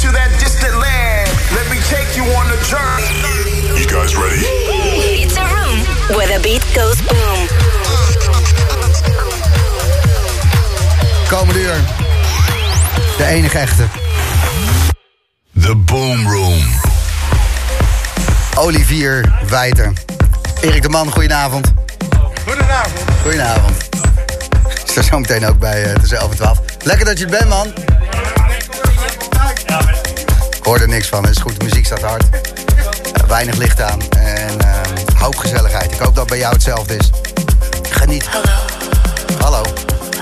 to that distant land. Let me take you on a journey. You guys ready? It's a room where the beat goes boom. Komende uur. De enige echte. The Boom Room. Olivier Wijter. Erik de Man, goedenavond. Goedenavond. Goedenavond. Is er zo meteen ook bij uh, tussen 11 en 12. Lekker dat je het bent, man. Ik hoor er niks van. Het is goed, de muziek staat hard. Uh, weinig licht aan. En uh, hoop gezelligheid. Ik hoop dat bij jou hetzelfde is. Geniet. Hallo.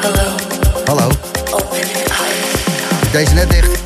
Hallo. Hallo. Eyes. Deze net dicht.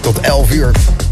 Tot 11 uur.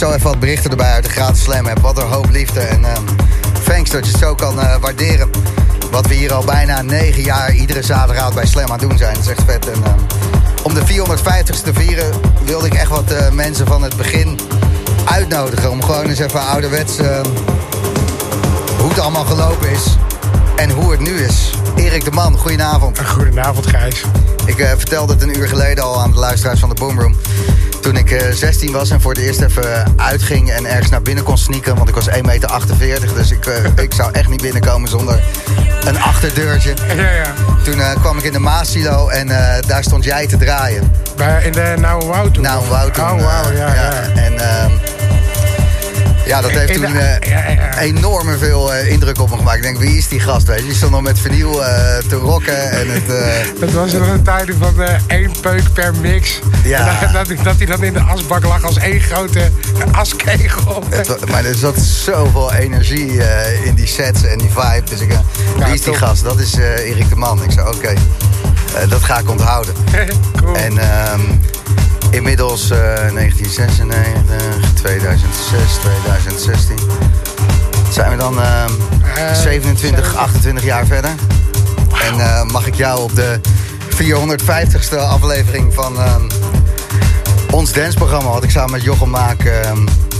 Zo even wat berichten erbij uit de gratis Slam app. Wat een hoop liefde. En uh, thanks dat je het zo kan uh, waarderen. Wat we hier al bijna negen jaar iedere zaterdagavond bij Slam aan doen zijn. Dat is echt vet. En, om de 450ste te vieren wilde ik echt wat mensen van het begin uitnodigen. Om gewoon eens even ouderwets hoe het allemaal gelopen is. En hoe het nu is. Erik de Man, goedenavond. Goedenavond, Gijs. Ik uh, vertelde het een uur geleden al aan de luisteraars van de Boomroom. Toen ik uh, 16 was en voor het eerst even uitging en ergens naar binnen kon sneaken. Want ik was 1,48 meter, dus ik, uh, ik zou echt niet binnenkomen zonder een achterdeurtje. Ja, ja. Toen kwam ik in de Maasilo en daar stond jij te draaien. Bij, in de Nauwe Wout toen? Oh, ja. ja. En ehm, ja, dat heeft toen uh, ja, ja. enorme veel uh, indruk op me gemaakt. Ik denk, wie is die gast? Weet je? Die stond nog met vernieuw uh, te rocken. En het, dat was nog een tijd van één peuk per mix. Ja. Dat, dat, dat, hij dan in de asbak lag als één grote askegel. Het, maar er zat zoveel energie in die sets en die vibe. Dus ik, wie is die gast? Dat is Erik de Man. Ik zei, oké, okay, dat ga ik onthouden. cool. En... Um, Inmiddels uh, 1996, 2006, 2016. Zijn we dan uh, uh, 27, 28 jaar verder. En uh, mag ik jou op de 450ste aflevering van ehm, ons danceprogramma... wat ik samen met Jochem maak...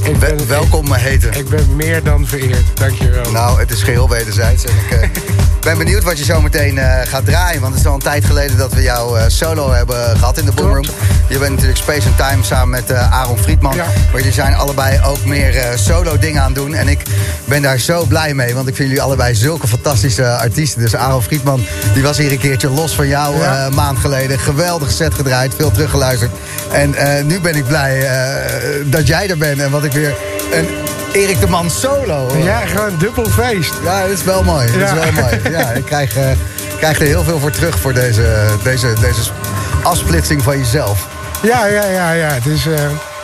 Ik ben, welkom ik, heten. Ik ben meer dan vereerd, dankjewel. Nou, het is geheel wederzijds. En ik uh, ben benieuwd wat je zo meteen uh, gaat draaien. Want het is al een tijd geleden dat we jou uh, solo hebben gehad in de Boomroom. Je bent natuurlijk Space and Time samen met Aaron Friedman. Ja. Maar jullie zijn allebei ook meer solo dingen aan het doen. En ik ben daar zo blij mee. Want ik vind jullie allebei zulke fantastische artiesten. Dus Aaron Friedman, die was hier een keertje los van jou ja. maand geleden. Geweldig set gedraaid, veel teruggeluisterd. En nu ben ik blij dat jij er bent. En wat ik weer een Erik de Man solo. Hoor. Ja, gewoon dubbel feest. Ja, dat is wel mooi. Dat ja. is wel mooi. Ja, ik krijg, uh, krijg er heel veel voor terug voor deze, deze, deze afsplitsing van jezelf. Ja, ja, ja, ja. Het is... Uh...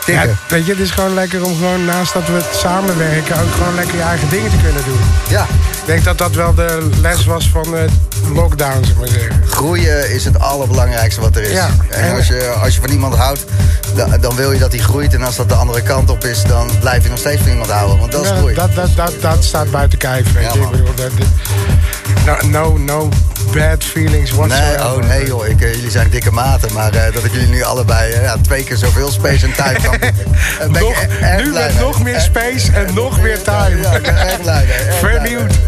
Ja, weet je, het is gewoon lekker om gewoon naast dat we samenwerken... ook gewoon lekker je eigen dingen te kunnen doen. Ja. Ik denk dat dat wel de les was van de lockdown, zeg maar zeggen. Groeien is het allerbelangrijkste wat er is. Ja. En als je, als je van iemand houdt, dan wil je dat hij groeit. En als dat de andere kant op is, dan blijf je nog steeds van iemand houden. Want dat is groei. Dat, dat, dat, dat staat buiten kijf, weet Ja, je. Ik man. bedoel, dat, no, no, no bad feelings Nee, whatsoever. oh nee joh, ik, eh, jullie zijn dikke maten. Maar eh, dat ik jullie nu allebei ja, twee keer zoveel space en time kan. Nog, e- nu met nog meer space en nog meer time. Ja, ik ben erg blij mee. Vernieuwd.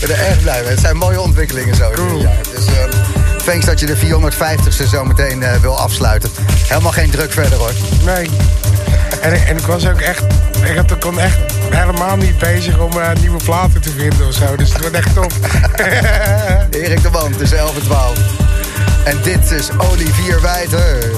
Ik ben er erg blij mee. Het zijn mooie ontwikkelingen zo in Cool. jaar. Dus thanks dat je de 450ste zo meteen wil afsluiten. Helemaal geen druk verder hoor. Nee. En, en ik was ook echt... Ik had- echt helemaal niet bezig om eh, nieuwe platen te vinden of zo. Dus het wordt echt top. Erik de Man tussen 11 en 12. En dit is Olivier Wijter.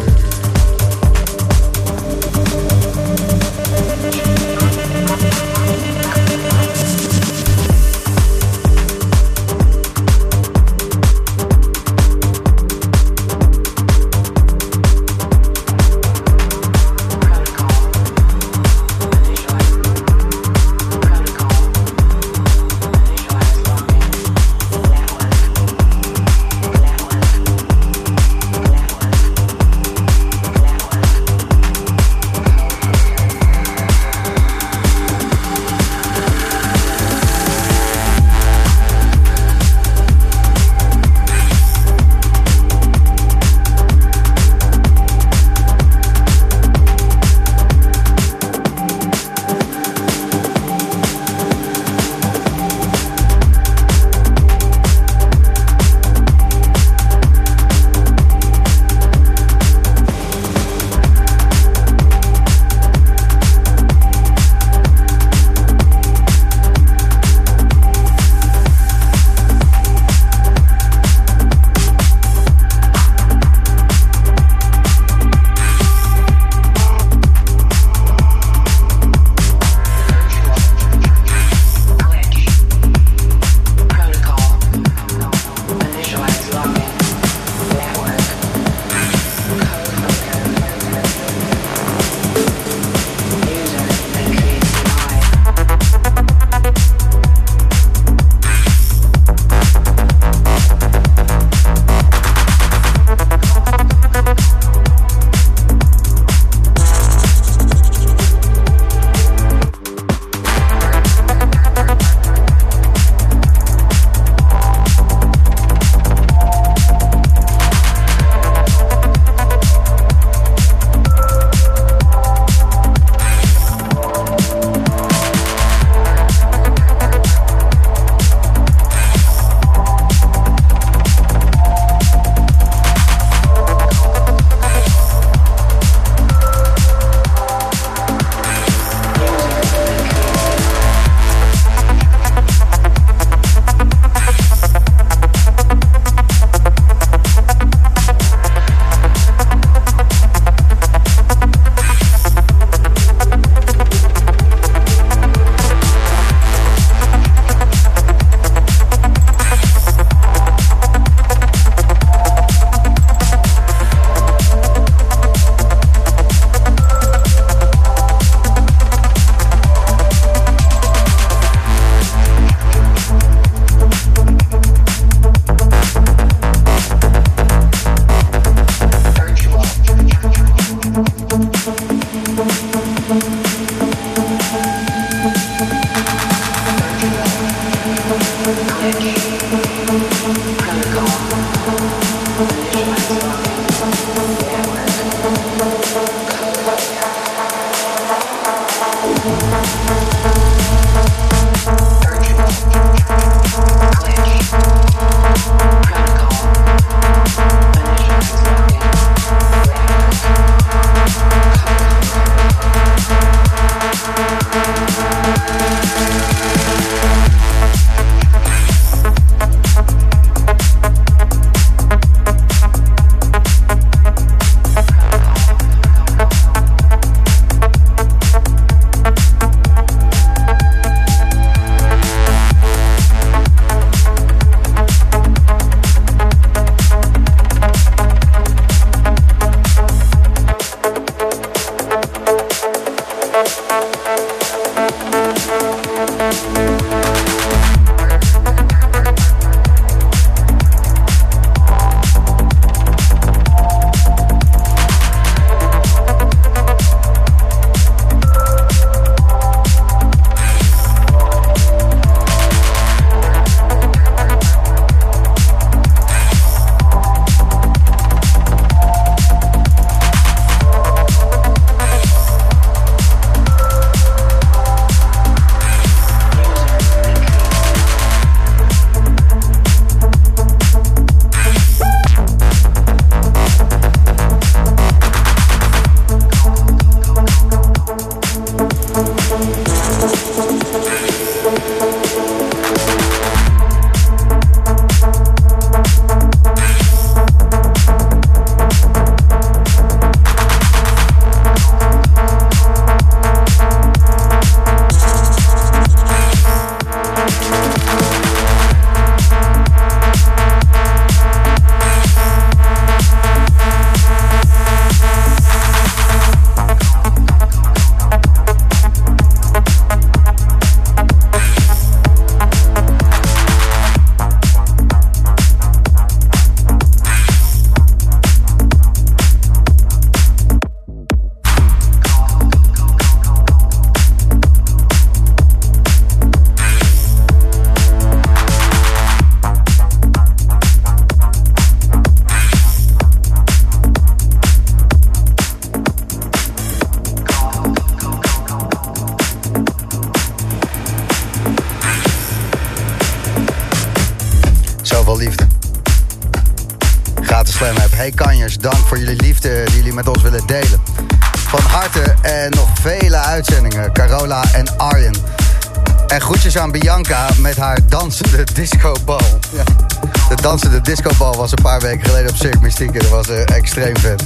Extreem.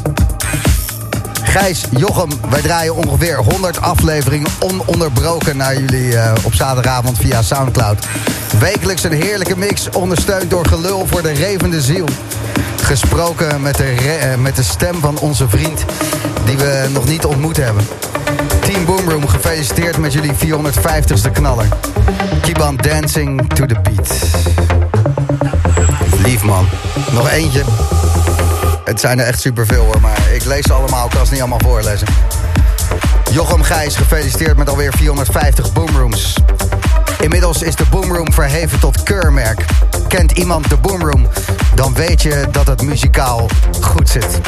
Gijs, Jochem, wij draaien ongeveer 100 afleveringen ononderbroken naar jullie uh, op zaterdagavond via Soundcloud. Wekelijks een heerlijke mix, ondersteund door gelul voor de revende ziel. Gesproken met de, uh, met de stem van onze vriend die we nog niet ontmoet hebben. Team Boomroom, gefeliciteerd met jullie 450ste knaller. Keep on dancing to the beat. Lief man. Nog eentje. Het zijn er echt superveel hoor, maar ik lees ze allemaal. Ik kan ze niet allemaal voorlezen. Jochem Gijs, gefeliciteerd met alweer 450 Boomrooms. Inmiddels is de Boomroom verheven tot keurmerk. Kent iemand de Boomroom, dan weet je dat het muzikaal goed zit.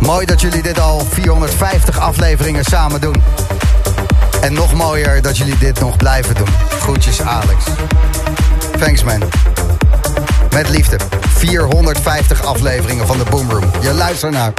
Mooi dat jullie dit al 450 afleveringen samen doen. En nog mooier dat jullie dit nog blijven doen. Groetjes Alex. Thanks man. Met liefde. 450 afleveringen van de Boomroom. Je luistert naar...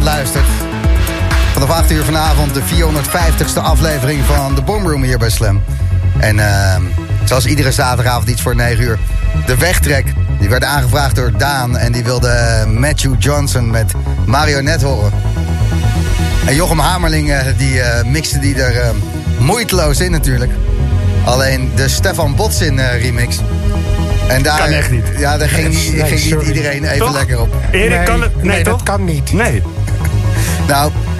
avond luistert. Vanaf 8 uur vanavond de 450ste aflevering van de Boomroom hier bij Slam. En uh, zoals iedere zaterdagavond iets voor 9 uur. De wegtrek, die werd aangevraagd door Daan. En die wilde Matthew Johnson met Marionet horen. En Jochem Hamerling, uh, die uh, mixte die er uh, moeiteloos in natuurlijk. Alleen de Stefan Botsin remix. En daar, kan echt niet. Ja, daar ging, niet, Nee, ging niet sorry. iedereen even Toch? lekker op. Erik Nee, kan het... Nee, nee, toch? dat kan niet. Nee.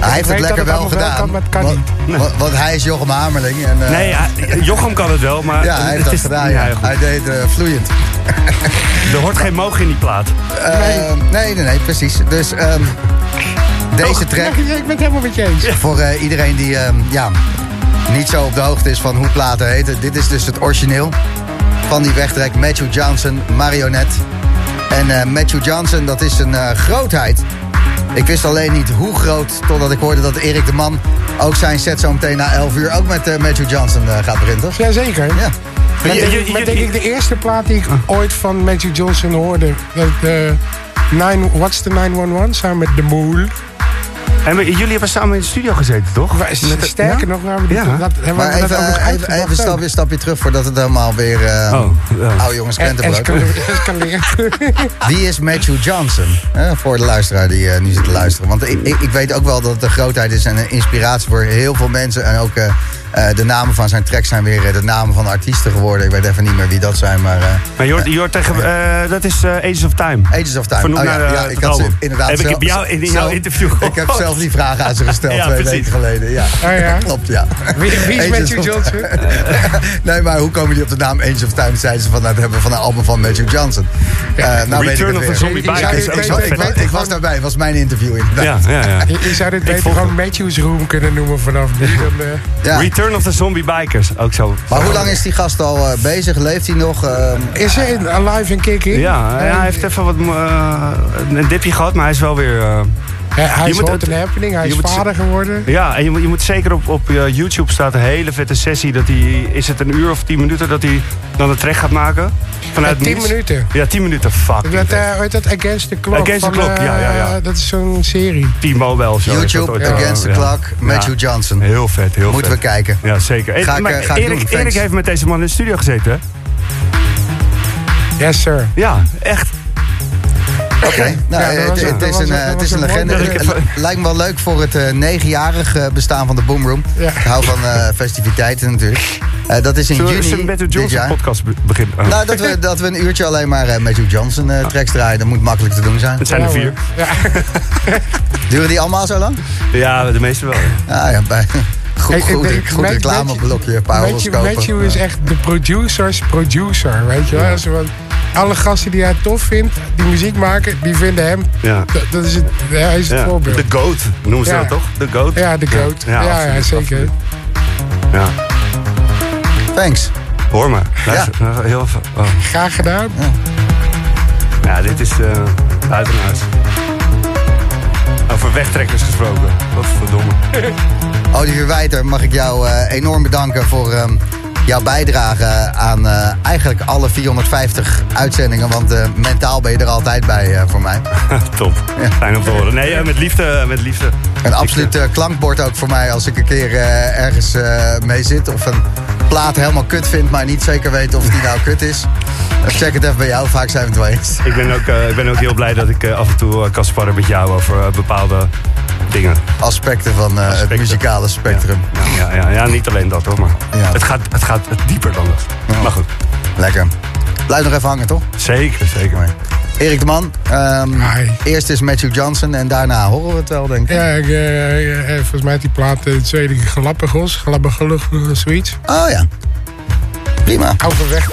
Hij heeft het lekker wel gedaan. kan, maar het kan want, niet. want- want hij is Jochem Hamerling. En, eh, Nee, Jochem kan het wel, maar... ja, hij heeft dat is, gedaan. Ja. Hij deed eh, vloeiend. Er hoort geen mogen in die plaat. Eh, nee, nee, nee, precies. Dus ehm, deze track, Ja, ik ben het helemaal met je eens. voor eh, iedereen die ehm, ja, niet zo op de hoogte is van hoe platen heten. Dit is dus het origineel van die wegtrek. Matthew Johnson, Marionette. En eh, Matthew Johnson, dat is een eh, grootheid. Ik wist alleen niet hoe groot, totdat ik hoorde dat Erik de Man ook zijn set zo meteen na 11 uur ook met eh, Matthew Johnson eh, gaat beginnen, toch? Jazeker. Ja. Met, Je- denk, je- ik- je- met denk je- ik de eerste plaat die ik ooit van Matthew Johnson hoorde. Dat, eh, nine, What's the 911 samen met De Moel. En we- jullie hebben samen in de studio gezeten, toch? Met Sterker ja? nog, waar we die, Ja. dat, hebben Maar we dat even, eh, even, uitgebracht even een stapje, terug voordat het helemaal weer eh Oh, ja. oude jongens krentenbrood. Wie is Matthew Johnson? Eh, voor de luisteraar die eh, nu zit te luisteren. Want ik, ik, ik weet ook wel dat het een grootheid is en een inspiratie voor heel veel mensen. En ook eh, eh, de namen van zijn tracks zijn weer eh, de namen van artiesten geworden. Ik weet even niet meer wie dat zijn, maar... eh, Maar je hoort, je hoort tegen... eh, dat is Ages of Time. Ages of Time. Vernoemd Oh ja, naar, ja, het ik had ze inderdaad Heb ik zelf- bij jou in jouw zelf- interview Ik heb gehoord. zelf die vraag aan ze gesteld Ja, twee precies. weken geleden. Ja. Oh ja. Klopt, ja. Wie, wie is Ages Matthew of- Johnson? nee, maar hoe komen jullie op de naam Angels of Time? Zeiden ze van nou, het hebben van een album van Matthew Johnson. Eh, nou weet ik Return of the. Zombie Bike Ik, ik was daarbij, het was mijn interview inderdaad. Ja, ja, ja. Je, je zou dit beter gewoon Matthew's Room kunnen noemen vanaf nu. Eh, Ja. Return of the Zombie Bikers, ook zo. Maar hoe lang is die gast al eh, bezig? Leeft hij nog? Ehm, is hij Alive and Kicking? Ja, ja, hij heeft even wat eh, een dipje gehad, maar hij is wel weer... eh, Hij, Je is moet het- and happening. Hij is moet- vader geworden. ja, en je, moet- je moet zeker op, op eh, YouTube staat een hele vette sessie. Dat hij, is het een uur of tien minuten dat hij dan een track gaat maken? Vanuit Ja, tien niets. minuten. Ja, tien minuten, fuck. Dat, eh, hoe heet dat? Against the Clock. Against the Clock, ja, ja, ja. eh, Dat is zo'n serie. T-Mobile of zo. YouTube, ooit, Against eh, the ja. Clock, Matthew Ja. Johnson. Heel vet, heel Moeten we vet. kijken. Ja, zeker. Eh, Ga ik, maar eh, ga ik Erik, doen. Erik heeft met deze man in de studio gezeten, hè? Yes, sir. Ja, echt. Oké, nou, Ja, het, is een, eh, het is een legende. lijkt me wel leuk voor het eh, negenjarig eh, bestaan van de Boomroom. Ja. Ik hou van eh, festiviteiten natuurlijk. Eh, dat is in Zullen juni met Johnson podcast be- beginnen? Oh. Nou, dat we, dat we een uurtje alleen maar eh, Matthew Johnson eh, tracks draaien. Dat moet makkelijk te doen zijn. het zijn er vier. Ja. Duren die allemaal zo lang? Ja, de meeste wel. ja. Ah ja, bij, goed, goed, goed Matthew- reclameblokje, Matthew. Matthew is echt de producers producer, weet je wel. Alle gasten die hij tof vindt, die muziek maken, die vinden hem... Ja. Dat, is het, hij is het Ja. voorbeeld. De GOAT, noemen ze Ja. dat toch? De GOAT? ja, de goat. Ja, ja, absoluut, zeker. absoluut. Ja. Thanks. Hoor maar. Luister, nou, Heel veel. Oh. Graag gedaan. Ja, dit is eh buiten huis. Over wegtrekkers gesproken. Wat verdomme. Olivier Wijter, mag ik jou eh, enorm bedanken voor ehm, jouw bijdrage aan eh, eigenlijk alle 450 uitzendingen. Want eh, mentaal ben je er altijd bij eh, voor mij. Top. Fijn om te horen. Nee, met liefde. Met liefde. Een absoluut klankbord ook voor mij als ik een keer ergens mee zit. Of een plaat helemaal kut vind, maar niet zeker weet of die nou kut is. Check het even bij jou, vaak zijn we het wel eens. Ik ben ook, ik ben ook heel blij dat ik af en toe kan sparren met jou over bepaalde dingen. Aspecten van eh, het muzikale spectrum. Ja, ja, ja, ja, niet alleen dat hoor, maar Ja. het, gaat, het gaat dieper dan dat. Ja. Maar goed, Lekker. Blijf nog even hangen, toch? zeker, zeker. Mooi. Erik de Man, ehm, Hi. eerst is Matthew Johnson en daarna horen we het wel, denk ik. Ja, ik, eh, eh, volgens mij heeft die plaat uh, tweede Galapagos. Galapagos, zoiets. Oh ja. Prima. Overweg.